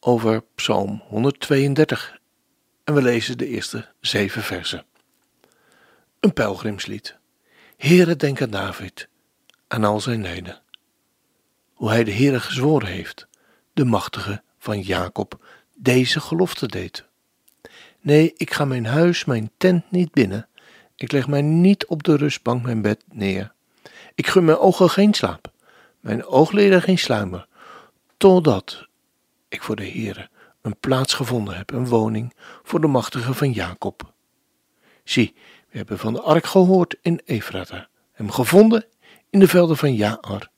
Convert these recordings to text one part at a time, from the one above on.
over Psalm 132 en we lezen de eerste zeven versen. Een pelgrimslied. Heere, denk aan David, aan al zijn leden. Hoe hij de Heere gezworen heeft, de machtige van Jacob, deze gelofte deed. Nee, ik ga mijn huis, mijn tent niet binnen. Ik leg mij niet op de rustbank mijn bed neer. Ik gun mijn ogen geen slaap, mijn oogleden geen sluimer, totdat ik voor de Heere een plaats gevonden heb, een woning voor de machtige van Jacob. Zie, we hebben van de ark gehoord in Efrata, hem gevonden in de velden van Jaar.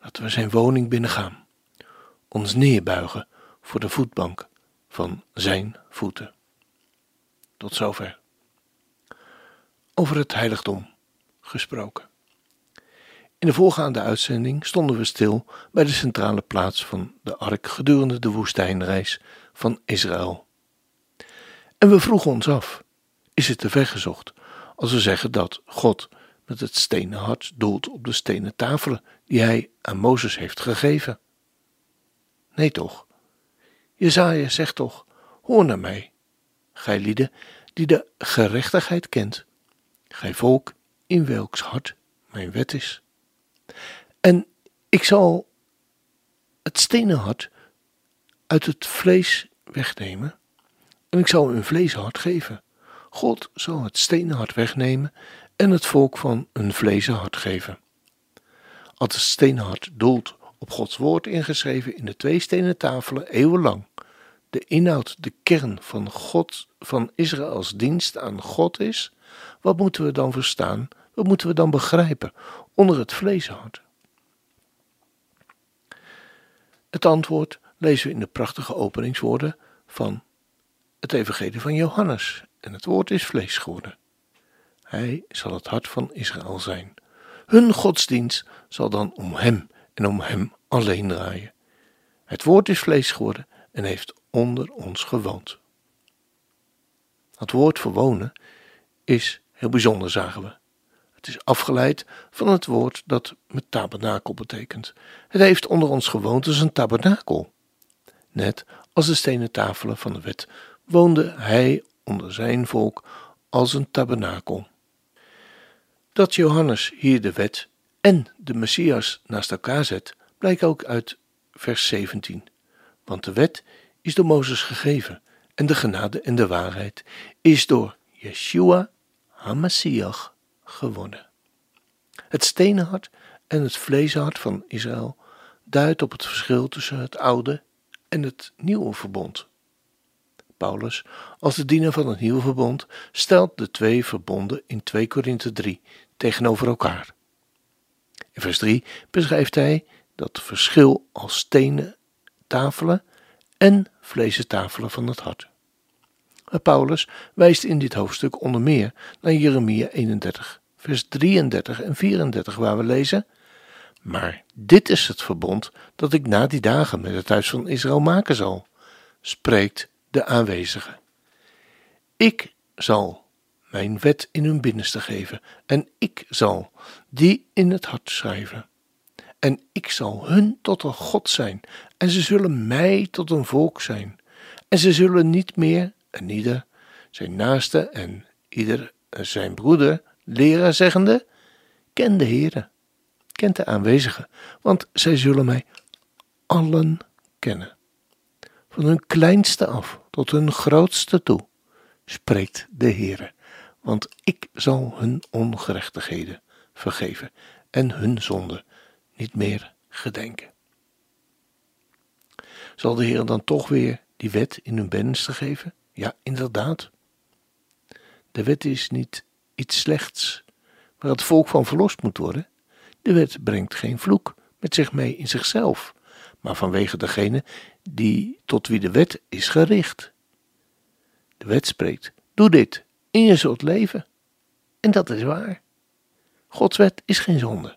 Laten we zijn woning binnengaan, ons neerbuigen voor de voetbank van zijn voeten. Tot zover. Over het heiligdom gesproken. In de voorgaande uitzending stonden we stil bij de centrale plaats van de ark gedurende de woestijnreis van Israël. En we vroegen ons af: is het te ver gezocht als we zeggen dat God met het stenen hart doelt op de stenen tafelen die hij aan Mozes heeft gegeven? Nee toch? Jezaja zegt toch: Hoor naar mij, gij lieden die de gerechtigheid kent, gij volk in welks hart mijn wet is. En ik zal het stenen hart uit het vlees wegnemen en ik zal een vleeshart geven. God zal het stenen hart wegnemen en het volk van een vlezen hart geven. Als het stenen hart doelt op Gods woord ingeschreven in de twee stenen tafelen eeuwenlang, de inhoud, de kern van God, van Israëls dienst aan God is, wat moeten we dan verstaan? Wat moeten we dan begrijpen onder het vleeshart? Het antwoord lezen we in de prachtige openingswoorden van het Evangelie van Johannes. En het woord is vlees geworden. Hij zal het hart van Israël zijn. Hun godsdienst zal dan om hem en om hem alleen draaien. Het woord is vlees geworden en heeft onder ons gewoond. Het woord voor wonen is heel bijzonder, zagen we. Het is afgeleid van het woord dat met tabernakel betekent. Het heeft onder ons gewoond als een tabernakel. Net als de stenen tafelen van de wet woonde hij onder zijn volk als een tabernakel. Dat Johannes hier de wet en de Messias naast elkaar zet, blijkt ook uit vers 17. Want de wet is door Mozes gegeven en de genade en de waarheid is door Yeshua HaMashiach geworden. Het stenen hart en het vleeshart van Israël duidt op het verschil tussen het oude en het nieuwe verbond. Paulus, als de diener van het nieuwe verbond, stelt de twee verbonden in 2 Korinthe 3 tegenover elkaar. In vers 3 beschrijft hij dat verschil als stenen tafelen en vlezen tafelen van het hart. Paulus wijst in dit hoofdstuk onder meer naar Jeremia 31, vers 33 en 34, waar we lezen: Maar dit is het verbond dat ik na die dagen met het huis van Israël maken zal, spreekt de aanwezige. Ik zal mijn wet in hun binnenste geven, en ik zal die in het hart schrijven. En ik zal hun tot een God zijn, en ze zullen mij tot een volk zijn. En ze zullen niet meer, en ieder zijn naaste en ieder zijn broeder, leren zeggende: Ken de Heere, kent de aanwezigen, want zij zullen mij allen kennen. Van hun kleinste af tot hun grootste toe, spreekt de Heere, want ik zal hun ongerechtigheden vergeven en hun zonde niet meer gedenken. Zal de Heer dan toch weer die wet in hun binnenste geven? Ja, inderdaad. De wet is niet iets slechts waar het volk van verlost moet worden. De wet brengt geen vloek met zich mee in zichzelf, maar vanwege degene die tot wie de wet is gericht. De wet spreekt: doe dit en je zult leven. En dat is waar. Gods wet is geen zonde.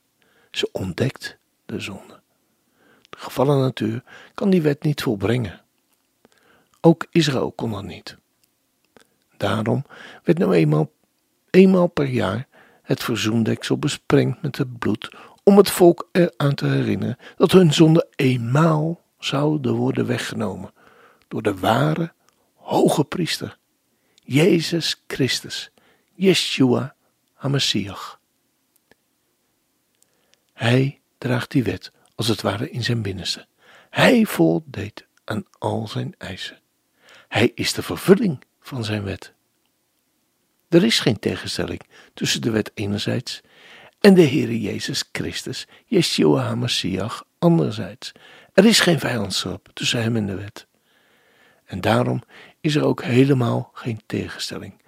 Ze ontdekt de zonde. De gevallen natuur kan die wet niet volbrengen. Ook Israël kon dat niet. Daarom werd nu eenmaal, eenmaal per jaar het verzoendeksel besprengd met het bloed om het volk eraan te herinneren dat hun zonde eenmaal zouden worden weggenomen door de ware hoge priester, Jezus Christus, Yeshua HaMashiach. Hij draagt die wet als het ware in zijn binnenste. Hij voldeed aan al zijn eisen. Hij is de vervulling van zijn wet. Er is geen tegenstelling tussen de wet enerzijds en de Heere Jezus Christus, Yeshua HaMashiach, anderzijds. Er is geen vijandschap tussen hem en de wet. En daarom is er ook helemaal geen tegenstelling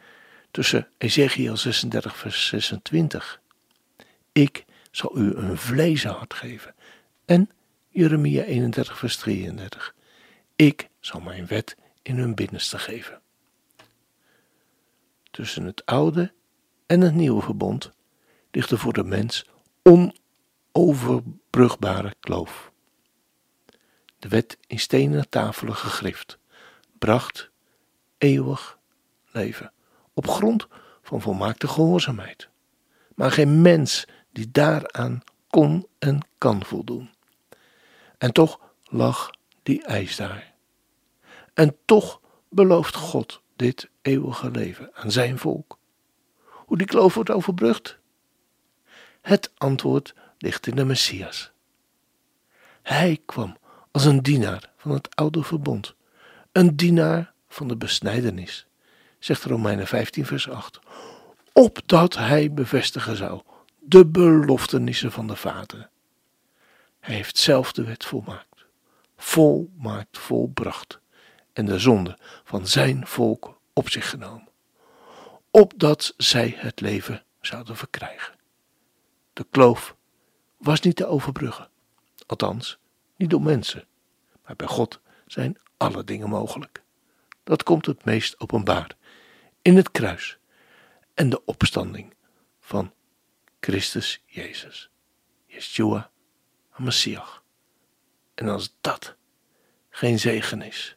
tussen Ezekiel 36, vers 26. Ik zal u een vlezen hart geven. En Jeremia 31, vers 33. Ik zal mijn wet in hun binnenste geven. Tussen het oude en het nieuwe verbond ligt er voor de mens onoverbrugbare kloof. De wet in stenen tafelen gegrift bracht eeuwig leven op grond van volmaakte gehoorzaamheid. Maar geen mens die daaraan kon en kan voldoen. En toch lag die eis daar. En toch belooft God dit eeuwige leven aan zijn volk. Hoe die kloof wordt overbrugd? Het antwoord ligt in de Messias. Hij kwam als een dienaar van het oude verbond, een dienaar van de besnijdenis, zegt Romeinen 15 vers 8, opdat hij bevestigen zou de beloftenissen van de Vader. Hij heeft zelf de wet volmaakt, volmaakt volbracht en de zonde van zijn volk op zich genomen, opdat zij het leven zouden verkrijgen. De kloof was niet te overbruggen, althans niet door mensen, maar bij God zijn alle dingen mogelijk. Dat komt het meest openbaar in het kruis en de opstanding van Christus Jezus, Yeshua Messias. En als dat geen zegen is.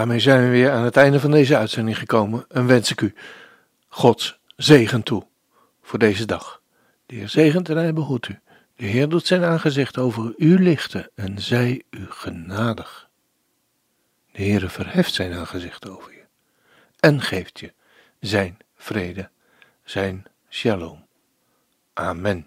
daarmee zijn we weer aan het einde van deze uitzending gekomen en wens ik u Gods zegen toe voor deze dag. De Heer zegent en hij behoedt u. De Heer doet zijn aangezicht over u lichten en zij u genadig. De Heere verheft zijn aangezicht over je en geeft je zijn vrede, zijn shalom. Amen.